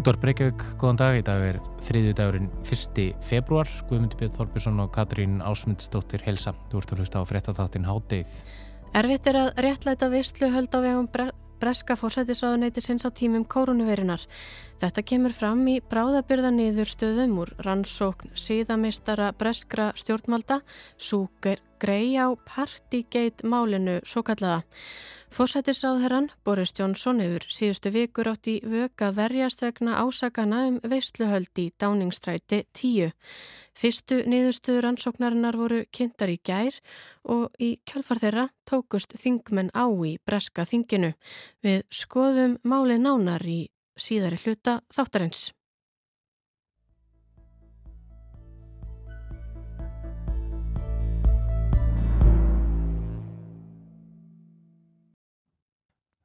Útvar Breykjavík, góðan dag. Í dag er þriði dagurinn 1. februar. Guðmundur Björn Þorbjörnsson og Katrín Ásmundsdóttir Helsa. Þú ert að hlusta á fréttatháttin Hádeið. Erfitt er að réttlæta vistluhöld á vegum bre breska fórsætisraðuneyti sinns á tímum kórunuverinar. Þetta kemur fram í bráðabyrða niður stöðum úr rannsókn síðameistara breskra stjórnmalda, Súker Grey á Partygate málinu svo kallaða. Fórsættisráðherran Boris Johnson hefur síðustu vikur átt í vöka verjast vegna ásakana um veistluhöld í dáningstræti 10. Fyrstu niðurstuður ansóknarinnar voru kynntar í gær og í kjálfar þeirra tókust þingmenn á í breska þinginu. Við skoðum máli nánar í síðari hluta þáttarins.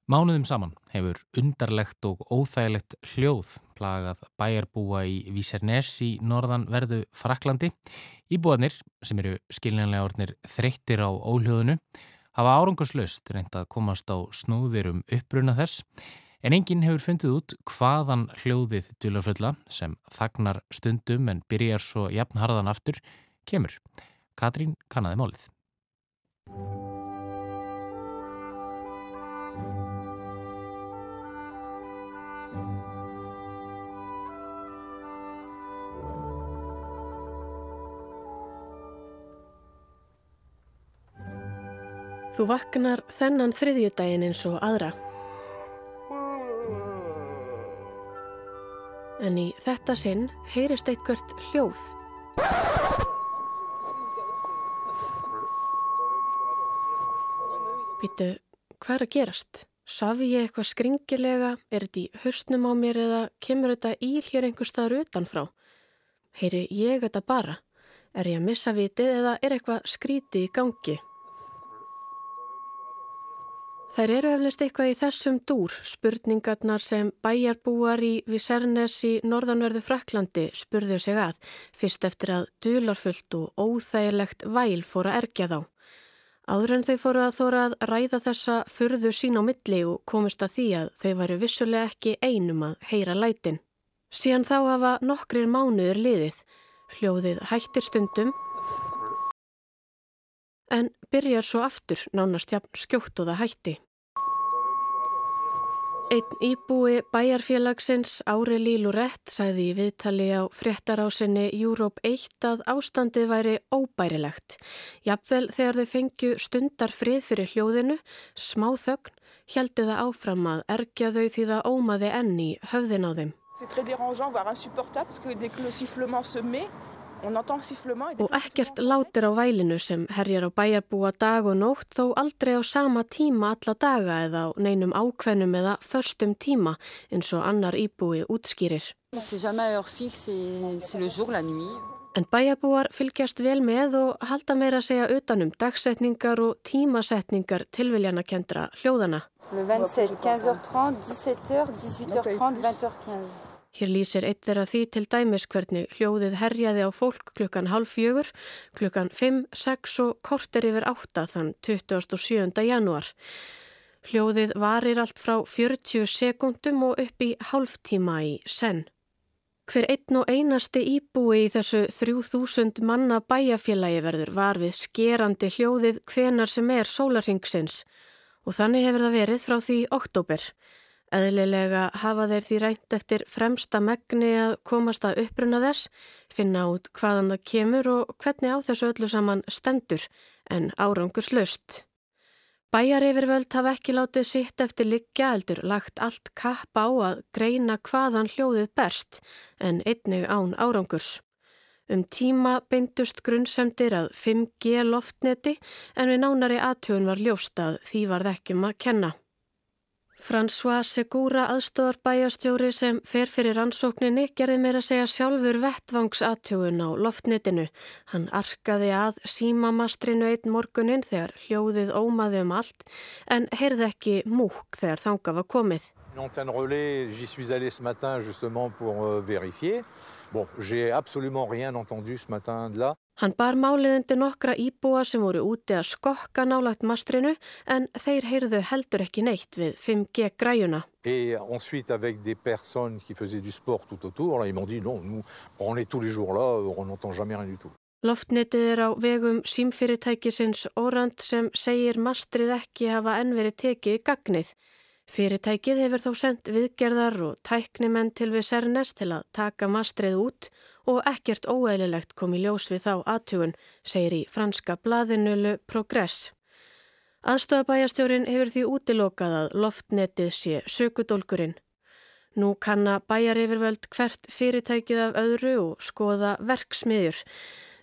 Mánuðum saman hefur undarlegt og óþægilegt hljóð plagað bæjarbúa í Vísernes í norðan verðu Fraklandi. Íbúanir, sem eru skiljanlega orðnir þreyttir á óhljóðinu, hafa árangarslaust reynd að komast á snúðir um uppbruna þess, en enginn hefur fundið út hvaðan hljóðið djúlarfulla sem þagnar stundum en byrjar svo jafnharðan aftur, kemur. Katrín kannaði málið. Þú vaknar þennan þriðjudaginn eins og aðra. En í þetta sinn heyrist eitthvert hljóð. Býtu, hvað er að gerast? Safi ég eitthvað skringilega? Er þetta í höstnum á mér eða kemur þetta í hér einhver staður utanfrá? Heyri ég þetta bara? Er ég að missa vitið eða er eitthvað skrítið í gangi? Þær eru eflust eitthvað í þessum dúr, spurningarnar sem bæjarbúar í Visernes í norðanverðu Fraklandi spurðu sig að, fyrst eftir að dularfullt og óþægilegt væl fóru að ergja þá. Áður en þau fóru að þóra að ræða þessa furðu sín á milli og komist að því að þau varu vissulega ekki einum að heyra lætin. Síðan þá hafa nokkrir mánuður liðið, hljóðið hættir stundum, en byrjar svo aftur nánast jafn skjótt og það hætti. Einn íbúi bæjarfélagsins Áreli Lurett sagði í viðtali á fréttarásinni Júróp 1 að ástandið væri óbærilegt. Jafnvel þegar þau fengju stundar frið fyrir hljóðinu, smá þögn, heldi það áfram að ergja þau því það ómaði enni höfðin á þeim. Og ekkert látir á vælinu sem herjar á bæjarbúa dag og nótt þó aldrei á sama tíma alla daga eða á neinum ákveðnum eða förstum tíma eins og annar íbúi útskýrir. En bæjarbúar fylgjast vel með og halda meira að segja utanum dagsetningar og tímasetningar tilviljana kendra hljóðana. Le 27, 15h30, 17h, 18h30, 20h15. Hér lýsir eitt þeirra því til dæmis hvernig hljóðið herjaði á fólk klukkan halv fjögur, klukkan 5, 6 og korter yfir 8 þann 27. janúar. Hljóðið varir allt frá 40 sekundum og upp í halvtíma í senn. Hver einn og einasti íbúi í þessu 3000 manna bæjafélagi verður var við skerandi hljóðið hvenar sem er sólarhingsins og þannig hefur það verið frá því oktober. Eðlilega hafa þeir því rænt eftir fremsta megni að komast að uppruna þess, finna út hvaðan það kemur og hvernig á þessu öllu saman stendur, en árangur slöst. Bæjar yfirvöld hafa ekki látið sitt eftir liggja eldur lagt allt kapp á að greina hvaðan hljóðið berst, en einnig án árangurs. Um tíma beindust grunnsemdir að 5G loftneti en við nánari aðtjóðun var ljóst að því var þekkjum að kenna. François Segura aðstofarbæjastjóri sem fer fyrir rannsókninni gerði meira segja sjálfur vettvangsatögun á loftnitinu. Hann arkaði að símamastrinu einn morgunin þegar hljóðið ómaði um allt en heyrði ekki múk þegar þanga var komið. Bon, j'ai absolument rien entendu ce matin de là. Hann bar málið undir nokkra íbúa sem voru úti að skokka nálagt mastrinu en þeir heyrðu heldur ekki neitt við 5G græjuna. Et ensuite avec des personnes qui faisaient du sport tout autour, là, ils m'ont dit non, nous on est tous les jours là, on n'entend jamais rien du tout. Loftnetið er á vegum símfyrirtækisins Orand sem segir mastrið ekki hafa ennveri tekið gagnið. Fyrirtækið hefur þó sendt viðgerðar og tæknimenn til við Sernes til að taka mastrið út og ekkert óeðlilegt kom í ljós við þá aðtugun, segir í franska blaðinölu Progress. Aðstofabæjastjórin hefur því útilokað að loftnetið sé sökudólkurinn. Nú kanna bæjar yfirvöld hvert fyrirtækið af öðru og skoða verksmiðjur.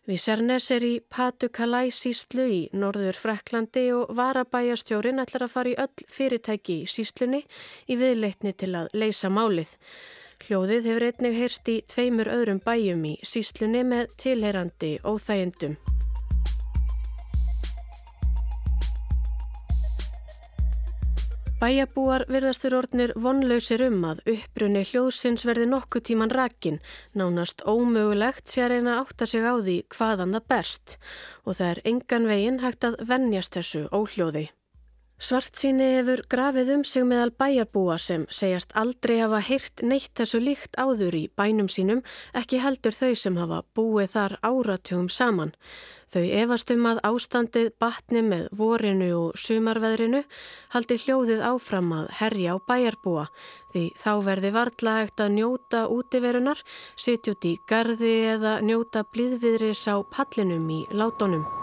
Vísernes er í Patu-Kalai síslu í norður Freklandi og varabæjastjórin ætlar að fara í öll fyrirtæki í síslunni í viðleitni til að leysa málið. Hljóðið hefur einnig heyrst í tveimur öðrum bæjum í síslunni með tilherandi óþægendum. Bæjabúar virðast fyrir orðnir vonlausir um að uppbrunni hljóðsins verði nokkuð tíman rakin, nánast ómögulegt sé að reyna átta sig á því hvaðan það berst og það er engan veginn hægt að vennjast þessu óhljóði. Svart síni hefur grafið um sig meðal bæjarbúa sem segjast aldrei hafa heyrt neitt þessu líkt áður í bænum sínum, ekki heldur þau sem hafa búið þar áratugum saman. Þau efast um að ástandið batni með vorinu og sumarveðrinu haldi hljóðið áfram að herja á bæjarbúa því þá verði varðla hægt að njóta útiverunar, sitja út í gardi eða njóta blíðviðris á pallinum í látonum.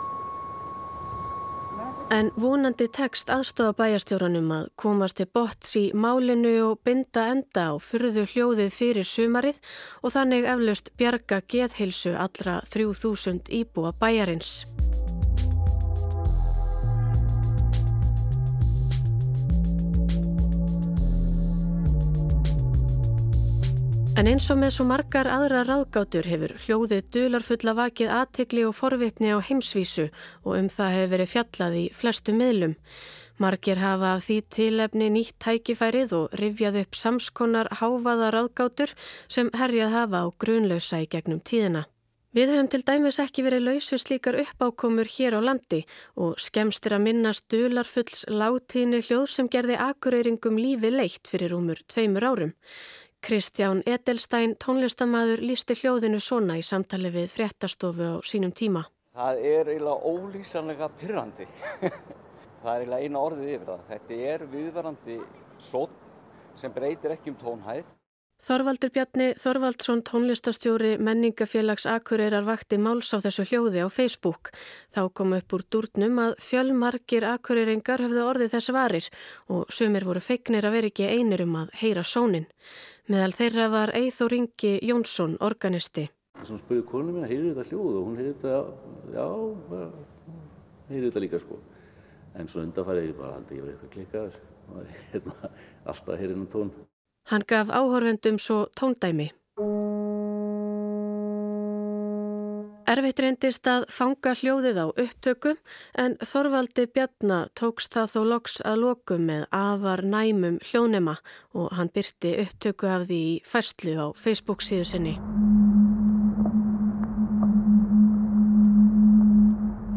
En vonandi tekst aðstofa bæjastjóranum að komast til bots í málinu og binda enda á fyrðu hljóðið fyrir sumarið og þannig eflaust bjarga geðhilsu allra 3000 íbúa bæjarins. En eins og með svo margar aðra ráðgátur hefur hljóðið dularfulla vakið aðtikli og forvitni á heimsvísu og um það hefur verið fjallað í flestu miðlum. Margir hafa af því tilefni nýtt tækifærið og rifjað upp samskonar háfaða ráðgátur sem herjað hafa á grunlausa í gegnum tíðina. Við höfum til dæmis ekki verið laus við slíkar uppákomur hér á landi og skemstir að minnast dularfulls látíðni hljóð sem gerði akureyringum lífi leitt fyrir umur tveimur árum. Kristján Edelstein, tónlistamæður, lísti hljóðinu svona í samtali við fréttastofu á sínum tíma. Það er eiginlega ólýsanlega pyrrandi. það er eiginlega eina orðið yfir það. Þetta er viðvarandi sótt sem breytir ekki um tónhæð. Þorvaldur Bjarni Þorvaldsson tónlistastjóri menningafélags Akureyrar vakti máls á þessu hljóði á Facebook. Þá kom upp úr dúrnum að fjölmarkir Akureyringar höfðu orðið þessu varir og sumir voru feiknir að vera ekki einir um að heyra sónin. Meðal þeirra var Eithor Ingi Jónsson, organisti. Svo spurði konuna mín að heyri þetta hljóð og hún heyri þetta, já, heyri þetta líka sko. En svo bara haldi ég verið eitthvað klikkað og hérna, alltaf heyri hennar tón. Hann gaf áhorfendum svo tóndæmi. Erfitt reyndist að fanga hljóðið á upptökum en Þorvaldi Bjarnar tókst það þó loks að lokum með afar næmum hljónema og hann byrti upptöku af því færslu á Facebook síðu sinni.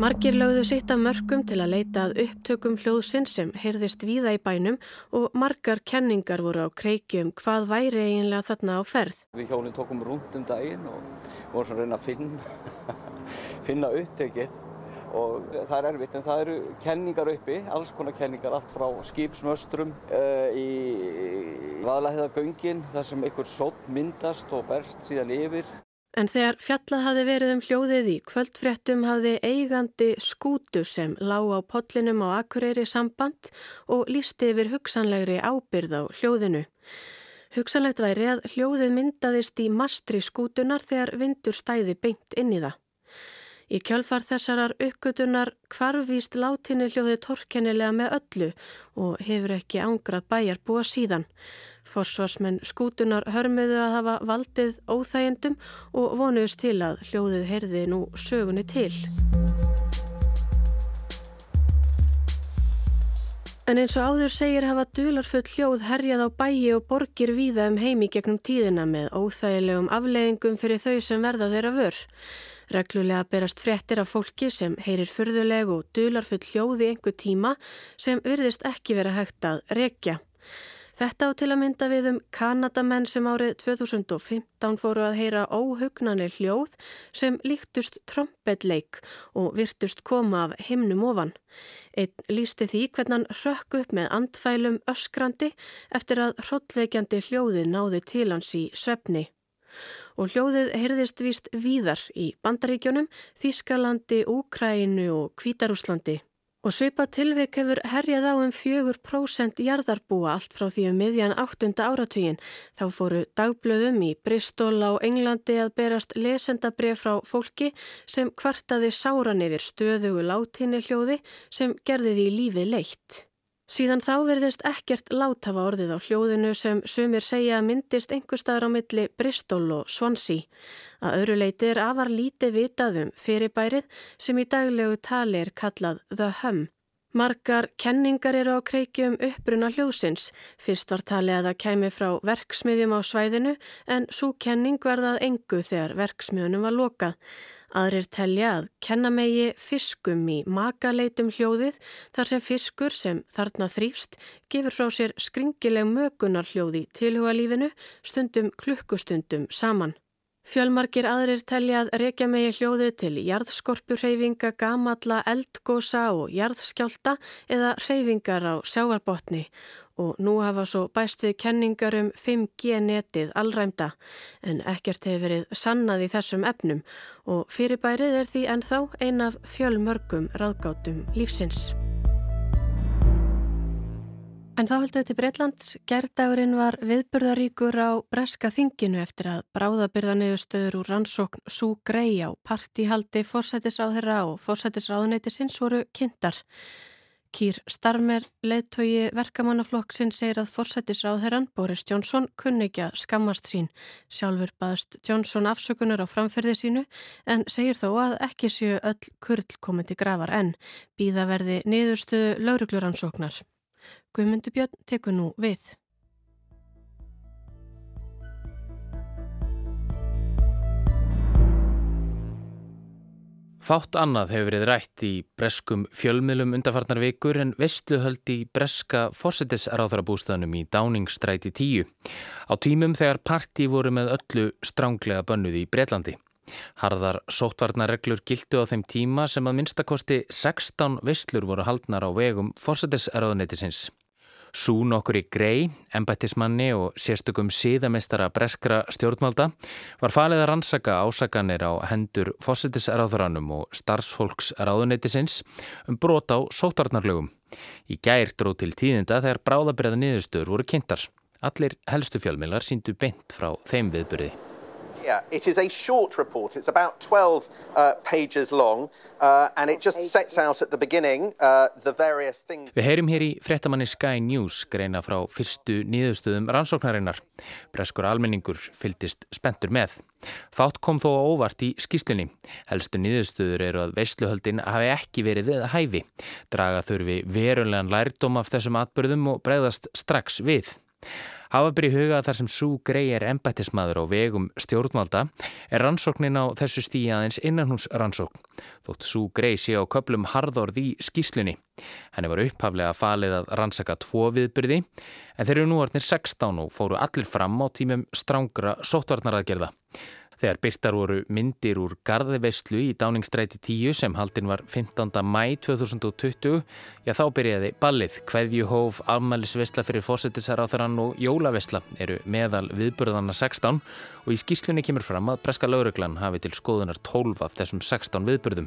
Margir lögðu sitt af mörgum til að leita að upptökum hljóðsinn sem heyrðist víða í bænum og margar kenningar voru á kreikjum hvað væri eiginlega þarna á ferð. Við hjónin tókum rúnd um daginn og vorum svona að reyna að finna, finna upptökið og það er erfitt en það eru kenningar uppi, alls konar kenningar, allt frá skipsmöstrum uh, í vaðlæðagöngin þar sem einhver sótt myndast og berst síðan yfir. En þegar fjallað hafi verið um hljóðið í kvöldfréttum hafi eigandi skútu sem lág á potlinum á Akureyri samband og lísti yfir hugsanlegri ábyrð á hljóðinu. Hugsanlegt væri að hljóðið myndaðist í mastri skútunar þegar vindur stæði beint inn í það. Í kjölfar þessarar uppgötunar kvarvíst látinni hljóðið torkennilega með öllu og hefur ekki ángrað bæjar búa síðan. Forsvarsmenn skútunar hörmuðu að hafa valdið óþægendum og vonuðist til að hljóðið heyrði nú sögunni til. En eins og áður segir hafa dularfull hljóð herjað á bæi og borgir víða um heimi gegnum tíðina með óþægilegum afleiðingum fyrir þau sem verða þeirra vör. Reglulega berast fréttir af fólki sem heyrir fyrðuleg og dularfull hljóð í einhver tíma sem virðist ekki vera hægt að rekja. Þetta á til að mynda við um Kanadamenn sem árið 2015 fóru að heyra óhugnanir hljóð sem líktust trombetleik og virtust koma af himnum ofan. Einn lísti því hvernig hann rökk upp með andfælum öskrandi eftir að hrottveikjandi hljóði náði til hans í svefni. Og hljóðið heyrðist víst víðar í Bandaríkjónum, Þískalandi, Úkræinu og Kvítarúslandi. Og svipa tilveik hefur herjað á um fjögur prósent jarðarbúa allt frá því um miðjan áttunda áratugin. Þá fóru dagblöðum í Bristol á Englandi að berast lesendabref frá fólki sem kvartaði sáran yfir stöðugu látinni hljóði sem gerði því lífið leitt. Síðan þá verðist ekkert láthafa orðið á hljóðinu sem sumir segja myndist einhver staðar á milli Bristol og Swansea. Að öðru leiti er afar lítið vitað um fyrirbærið sem í daglegu tali er kallað The Hum. Margar kenningar eru á kreikjum uppbruna hljóðsins. Fyrst var talið að það kæmi frá verksmiðjum á svæðinu en svo kenning verðað engu þegar verksmiðunum var lokað. Aðrir telja að kenna megi fiskum í makaleitum hljóðið þar sem fiskur sem þarna þrýfst gefur frá sér skringileg mögunar hljóði tilhuga lífinu stundum klukkustundum saman. Fjölmarkir aðrir telja að rekja megi hljóðið til jarðskorpurreyfinga, gamalla, eldgósa og jarðskjálta eða reyfingar á sjáarbotni og nú hafa svo bæst við kenningar um 5G netið allræmda en ekkert hefur verið sannað í þessum efnum og fyrirbærið er því ennþá ein af fjölmörgum ráðgátum lífsins. En þá heldur til Breitlands. Gerdagurinn var viðburðaríkur á breska þinginu eftir að bráðabyrðaniðustöður úr rannsókn Sú Grey á partihaldi fórsætisráðherra og fórsætisráðunæti sinns voru kynntar. Kýr Starmer, leðtogi verkamannaflokksinn, segir að forsættisráðherran Boris Johnson kunni ekki að skammast sín. Sjálfur baðast Johnson afsökunar á framferði sínu en segir þó að ekki séu öll kurl komið til grafar en býða verði niðurstuðu laurugluransóknar. Guðmundubjörn tekur nú við. Fátt annað hefur verið rætt í breskum fjölmiðlum undarfarnar vikur en vestluhöld í breska fósettisráðarabústaðnum í Dáningstræti 10 á tímum þegar parti voru með öllu stránglega bönnuð í Breitlandi. Harðar sóttvarnarreglur gildu á þeim tíma sem að minnstakosti 16 vestlur voru haldnar á vegum fósettisráðunetisins. Sún okkur í grei, embættismanni og sérstökum síðamestara breskra stjórnvalda var falið að rannsaka ásakanir á hendur fósittisráðurannum og starfsfólks ráðuneytisins um brot á sótarnarlögum. Í gær dróð til tíðinda þegar bráðabreða niðurstöður voru kynntar. Allir helstu fjölmilar síndu beint frá þeim viðbyrði. Yeah, it is a short report. It's about 12 uh, pages long uh, and it just sets out at the beginning uh, the various things. Við heyrim hér í fréttamanni Sky News greina frá fyrstu nýðustöðum rannsóknarinnar. Breskur almenningur fyldist spentur með. Fátt kom þó óvart í skýslunni. Helstu nýðustöður eru að veisluhöldin hafi ekki verið við að hæfi. Draga þurfi verulegan lærdom af þessum atbyrðum og bregðast strax við. Hafa byrju huga þar sem Sú Grey er embættismadur á vegum stjórnvalda er rannsóknin á þessu stíi aðeins innanhús rannsókn. Þótt Sú Grey sé á köplum harðorð í skýslunni. Henni var upphaflega falið að rannsaka tvo viðbyrði en þeir eru nú orðnir 16 og fóru allir fram á tímum strángra sóttvarnaraðgerða. Þegar byrtar voru myndir úr Garðiveyslu í Dáningstræti 10 sem haldinn var 15. mæ 2020, já þá byrjaði ballið. Kveðjuhóf, afmælisvesla fyrir fósettisaráþarann og jólavesla eru meðal viðburðana 16 og í skýslunni kemur fram að Breska lauruglan hafi til skoðunar 12 af þessum 16 viðburðum.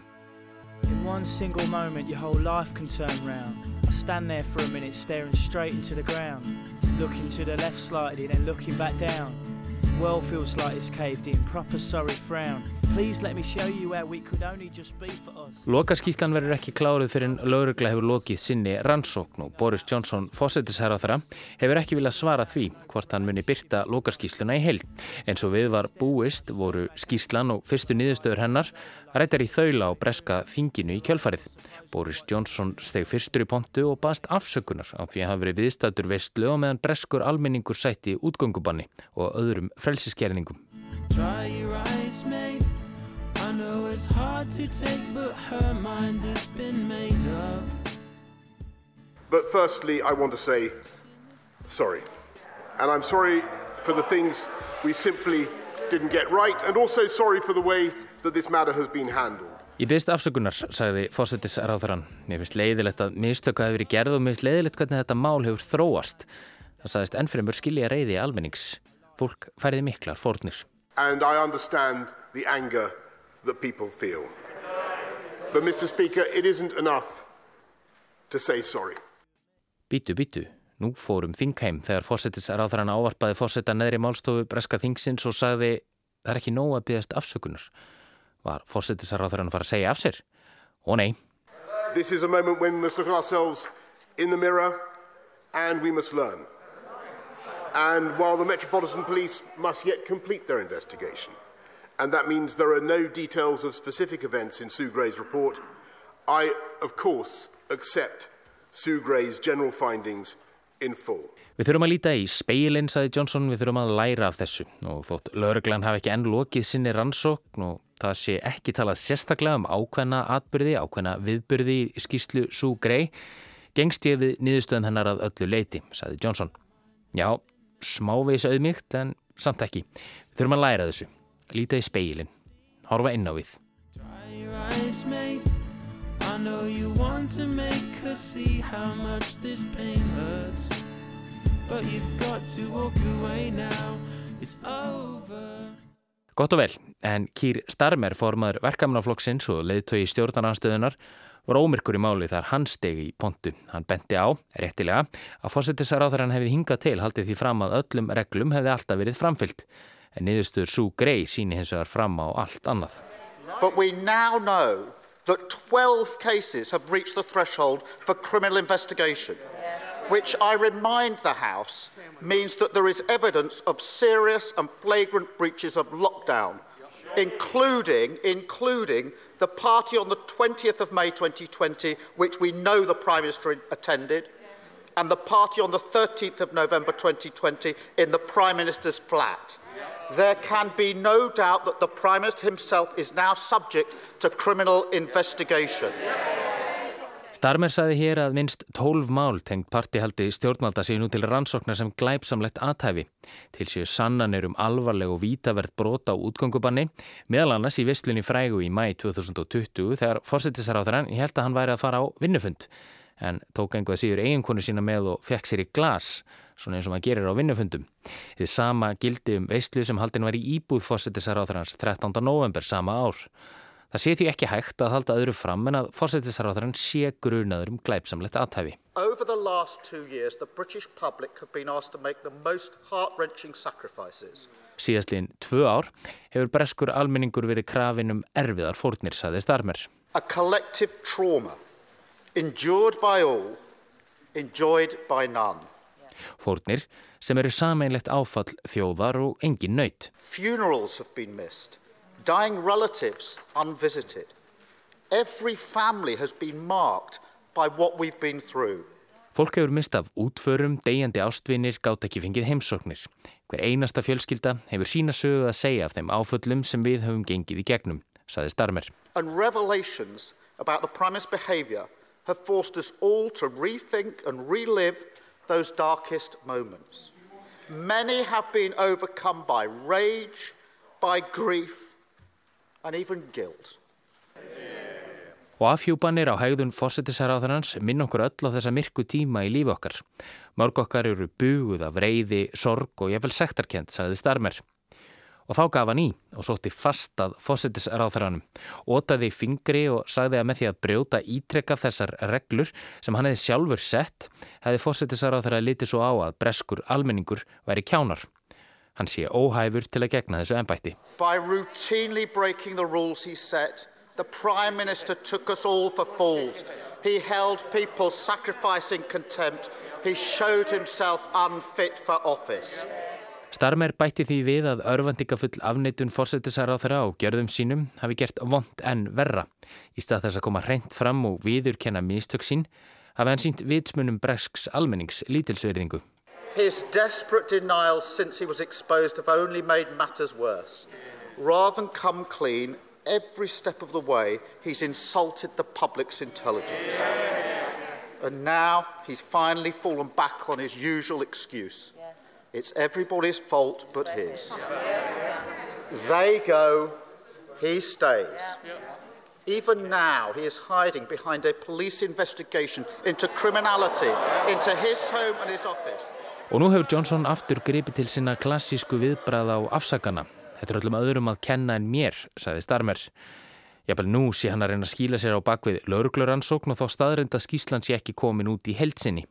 In one single moment your whole life can turn round I stand there for a minute staring straight into the ground Looking to the left slightly then looking back down World feels like it's caved in, proper sorry frown. Lokaskíslan verður ekki kláruð fyrir en laurugla hefur lokið sinni rannsókn og Boris Johnson, fósettisherraþara, hefur ekki viljað svara því hvort hann muni byrta lokaskísluna í heil. En svo við var búist voru skíslan og fyrstu niðurstöður hennar rættar í þaula á breska þinginu í kjölfarið. Boris Johnson steg fyrstur í pontu og baðst afsökunar á því að hafa verið viðstættur vestlu og meðan breskur almenningur sætti útgöngubanni og öðrum frelsiskerðningum. I know it's hard to take, but her mind has been made up. But firstly, I want to say sorry. And I'm sorry for the things we simply didn't get right, and also sorry for the way that this matter has been handled. Ég byrst afsökunar, sagði fósittisráþarann. Mér finnst leiðilegt að mistöku hafi verið gerð og mér finnst leiðilegt hvernig þetta mál hefur þróast. Það sagðist ennfremur skilja reyði almennings. Fólk færiði miklar fórnir. And I understand the anger that people feel. But Mr Speaker, it isn't enough to say sorry. Bítu, bítu. Nú fórum Þingheim þegar fósettisráþarann ávarpaði fósetta neðri málstofu Breska Þingsins og sagði það er ekki nóg að byggast afsökunar. Var fósettisráþarann að fara að segja af sér? Ó nei. This is a moment when we must look at ourselves in the mirror and we must learn. And while the Metropolitan Police must yet complete their investigation, and that means there are no details of specific events in Sue Gray's report. I, of course, accept Sue Gray's general findings in full. Við þurfum að líta í speilin, saði Johnson, við þurfum að læra af þessu og þótt lauruglan hafi ekki enn lokið sinni rannsókn og það sé ekki talað sérstaklega um ákveðna atbyrði, ákveðna viðbyrði í skýslu Sue Gray, gengst ég við niðurstöðum hennar að öllu leiti, saði Johnson. Já, smávegis auðmygt en samt ekki. Við þurfum að læra þessu. Líta í speilin. Horfa inn á við. Gott og vel, en Kýr Starmer, formadur verkamnaflokksins og leiðtögi stjórnarnarstöðunar, var ómyrkur í máli þar hann stegi í pontu. Hann benti á, réttilega, að fósittisaráþarann hefði hingað til haldið því fram að öllum reglum hefði alltaf verið framfyllt. En Sue Gray síni hins vegar fram á allt annað. But we now know that 12 cases have reached the threshold for criminal investigation, which I remind the House means that there is evidence of serious and flagrant breaches of lockdown, including, including the party on the 20th of May 2020, which we know the Prime Minister attended, and the party on the 13th of November 2020 in the Prime Minister's flat. There can be no doubt that the Prime Minister himself is now subject to criminal investigation. Starmer saði hér að minnst 12 mál tengt partihaldi stjórnvalda nú til rannsóknar sem glæpsamlegt aðtæfi. Til séu sannanir um alvarleg og vítavert brota á útgöngubanni, meðal annars í visslunni frægu í mæ 2020 þegar fórsettisaráþarann held að hann væri að fara á vinnufund, en tók einhvað síður eiginkonu sína með og fekk sér í glas svona eins og maður gerir á vinnufundum. Þið sama gildi um veistlu sem haldin var í íbúð fósettisaráþarans 13. november sama ár. Það sé því ekki hægt að halda öðru fram en að fósettisaráþaran sé grunaður um glæpsamlegt aðtæfi. Over the last two years the British public have been asked to make the most heart-wrenching sacrifices. Síðastliðin tvö ár hefur breskur almenningur verið krafin um erfiðar fórnir, saði Starmer. A collective trauma endured by all, enjoyed by none. Fórnir sem eru sameinlegt áfall þjóðar og engin nöyt. Funerals have been missed, dying relatives unvisited. Every family has been marked by what we've been through. Fólk hefur mist af útförum, degjandi ástvinir, gátt ekki fengið heimsóknir. Hver einasta fjölskylda hefur sína sögu að segja af þeim áföllum sem við höfum gengið í gegnum, saði Starmer. And revelations about the Prime's behaviour have forced us all to rethink and relive those darkest moments. Many have been overcome by rage, by grief, and even guilt. Og afhjúpanir á hægðun fórsetisæráðarans minn okkur öll á þessa myrku tíma í lífi okkar. Mörg okkar eru buguð af reyði, sorg og jafnvel sektarkent, sagði Starmer. Og þá gaf hann í og sótti fast að fósittisráþaranum, ótaði fingri og sagði að með því að brjóta ítrekka þessar reglur sem hann hefði sjálfur sett, hefði fósittisráþara litið svo á að breskur almenningur væri kjánar. Hann sé óhæfur til að gegna þessu ennbætti. By routinely breaking the rules he set, the Prime Minister took us all for fools. He held people sacrificing contempt. He showed himself unfit for office. Starmer bætti því við að örfandikafull afneitun fórsetisar á þeirra og gjörðum sínum hafi gert vond en verra. Í stað þess að koma reynd fram og viðurkenna mistök sín hafi hann sínt vitsmunum bresks almennings lítilsverðingu. His desperate denials since he was exposed have only made matters worse. Rather than come clean, every step of the way he's insulted the public's intelligence. And now he's finally fallen back on his usual excuse. It's everybody's fault but his. They go, he stays. Even now, he is hiding behind a police investigation into criminality, into his home and his office. Og nú hefur Johnson aftur gripið til sinna klassísku viðbræða á afsakana. Þetta er öllum öðrum að kenna en mér, sagði Starmer. Jafnvel nú sé hann að reyna að skýla sér á bakvið laurugluransókn og þá staðrönda skýslan sé ekki komin út í heldsinni.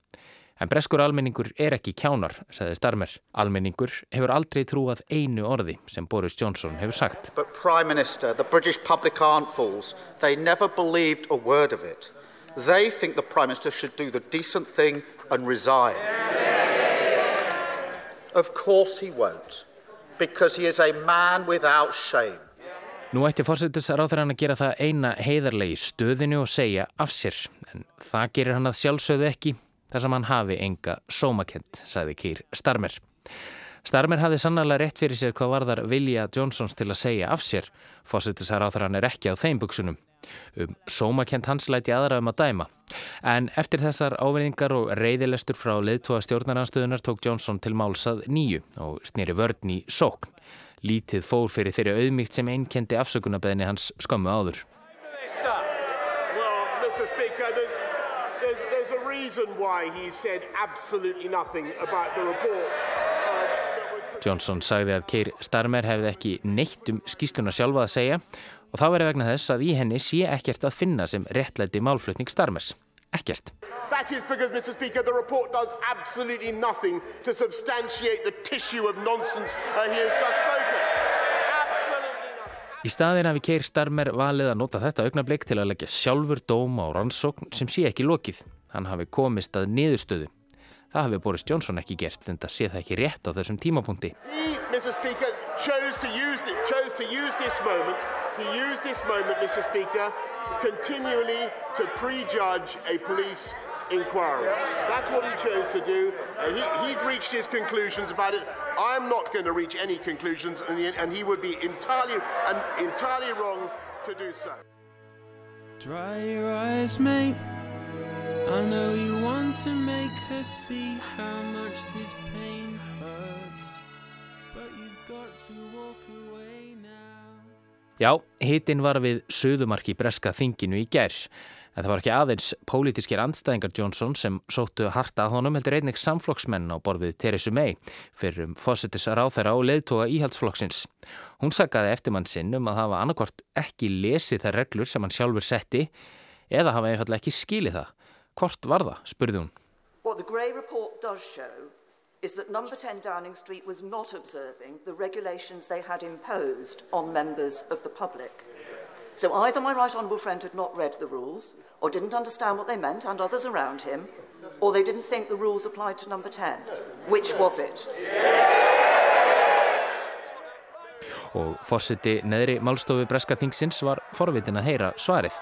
En breskur almenningur er ekki kjánar, sagði Starmer. Almenningur hefur aldrei trúað einu orði sem Boris Johnson hefur sagt. But Prime Minister, the British public aren't fools. They never believed a word of it. They think the Prime Minister should do the decent thing and resign. Of course he won't, because he is a man without shame. Nú ætti fórsetisráþur hann að gera það eina heiðarlegi stöðinu og segja af sér, en það gerir hann að sjálfsögðu ekki þar sem hann hafi enga sómakent, sagði Kýr Starmer. Starmer hafði sannlega rétt fyrir sér hvað varðar vilja Johnsons til að segja af sér. Fósittisarátþarann er ekki á þeim buksunum. Um sómakent hans læti aðra um að dæma. En eftir þessar ávinningar og reyðilestur frá leðtóa stjórnaranstöðunar tók Johnson til málsað nýju og snýri vörn í sókn. Lítið fór fyrir þeirri auðmygt sem einnkendi afsökunarbeðni hans skömmu áður. Reason why he said absolutely nothing about the report. Uh, Johnson sagði að Keir Starmer hefði ekki neitt um skýsluna sjálfa að segja og þá verið vegna þess að í henni sé ekkert að finna sem réttlæti málflutning Starmers. Ekkert. That is because, Mr. Speaker, the report does absolutely nothing to substantiate the tissue of nonsense uh, he has just spoken. Í staðin hafi Keir Starmer valið að nota þetta augnablík til að leggja sjálfur dóma á rannsókn sem sé ekki lokið hann hafi komist að niðurstöðu. Það hafi Boris Johnson ekki gert en það sé það ekki rétt á þessum tímapunkti. He, Mr. Speaker, chose to use, it, chose to use this moment, he used this moment, Mr. Speaker, continually to prejudge a police inquiry. That's what he chose to do. Uh, he, he's reached his conclusions about it. I'm not going to reach any conclusions, and he, and he would be entirely, and entirely wrong to do so. Dry your eyes, mate. I know you want to make her see how much this pain hurts But you've got to walk away now Já, hitin var við söðumarki breska þinginu í gerð En það var ekki aðeins pólitískir andstæðingar Johnson sem sóttu harta að honum heldur einnig samflokksmenn á borðið Theresa May fyrir um fósittis ráþæra og leðtoga íhaldsflokksins. Hún saggaði eftirmann sinn um að hafa annarkvort ekki lesið þær reglur sem hann sjálfur setti eða hafa einfallega ekki skilið það. Hvort var það, spurði hún. What the Gray report does show is that number 10 Downing Street was not observing the regulations they had imposed on members of the public. So either my right honourable friend had not read the rules, or didn't understand what they meant, and others around him, or they didn't think the rules applied to number 10. Which was it? Og fórsiti neðri málstofu Breska Þingsins var forvitin að heyra svarið.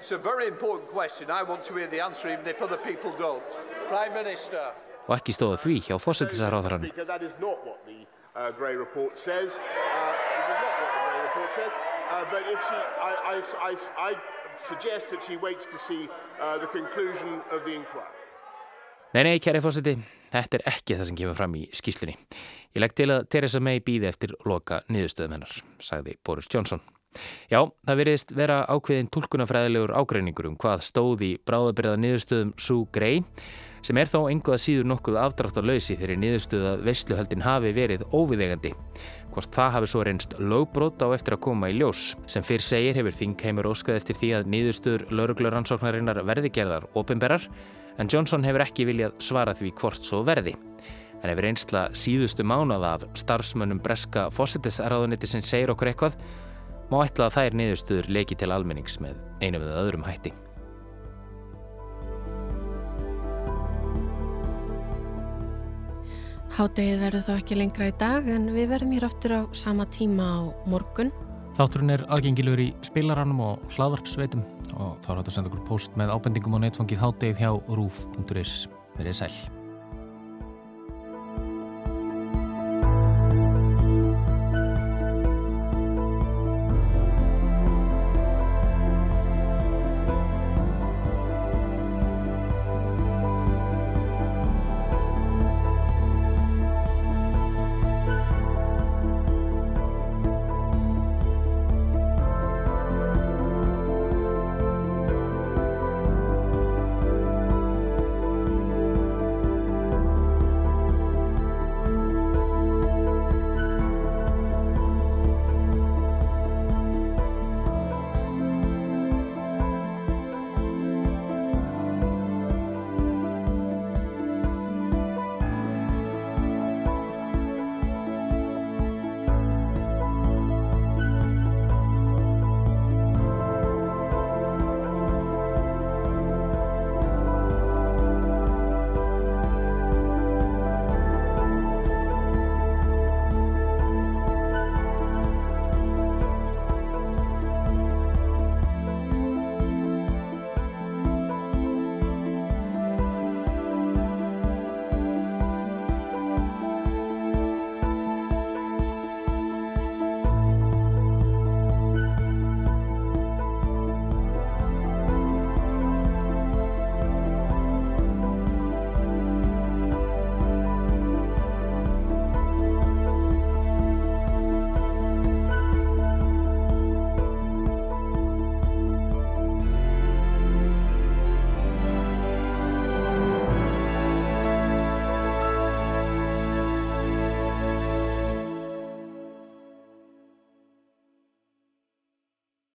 It's a very important question. I want to hear the answer even if other people don't. Prime Minister. Og ekki stóða því hjá fósættisaráðarann. That is not what the uh, Grey report says. Uh, it is not what the Grey report says. Uh, but if she, I, I, I, I suggest that she waits to see uh, the conclusion of the inquiry. Nei, nei, kæri fósætti, þetta er ekki það sem kemur fram í skýslunni. Ég legg til að Theresa May býði eftir loka niðurstöðum hennar, sagði Boris Johnson. Já, það veriðist vera ákveðin tólkunafræðilegur ágreiningur um hvað stóði bráðabyrða niðurstöðum Sue Gray sem er þó enguða síður nokkuð lausi þegar niðurstöða veistluhaldin hafi verið óviðegandi. Hvort það hafi svo reynst lögbrót á eftir að koma í ljós. Sem fyrr segir hefur Þingheimur óskað eftir því að niðurstöður laurugluransóknarinnar verði gerðar ofinberar en Johnson hefur ekki viljað svara því hvort svo verði. En ef reynsla síðustu mánaða af starfsmönnum breska fósittisraðuniti sem segir okkur eitthvað, má ætla að þær niðurstuður leiki til almennings með einu við öðrum hætti. Hádegið verður þá ekki lengra í dag en við verðum hér aftur á sama tíma á morgun. Þátturinn er aðgengilur í spilaranum og hlaðvarpsveitum og þá er hægt að senda okkur post með ábendingum á netfangið hádegið hjá rúf.is. Verðið sæl.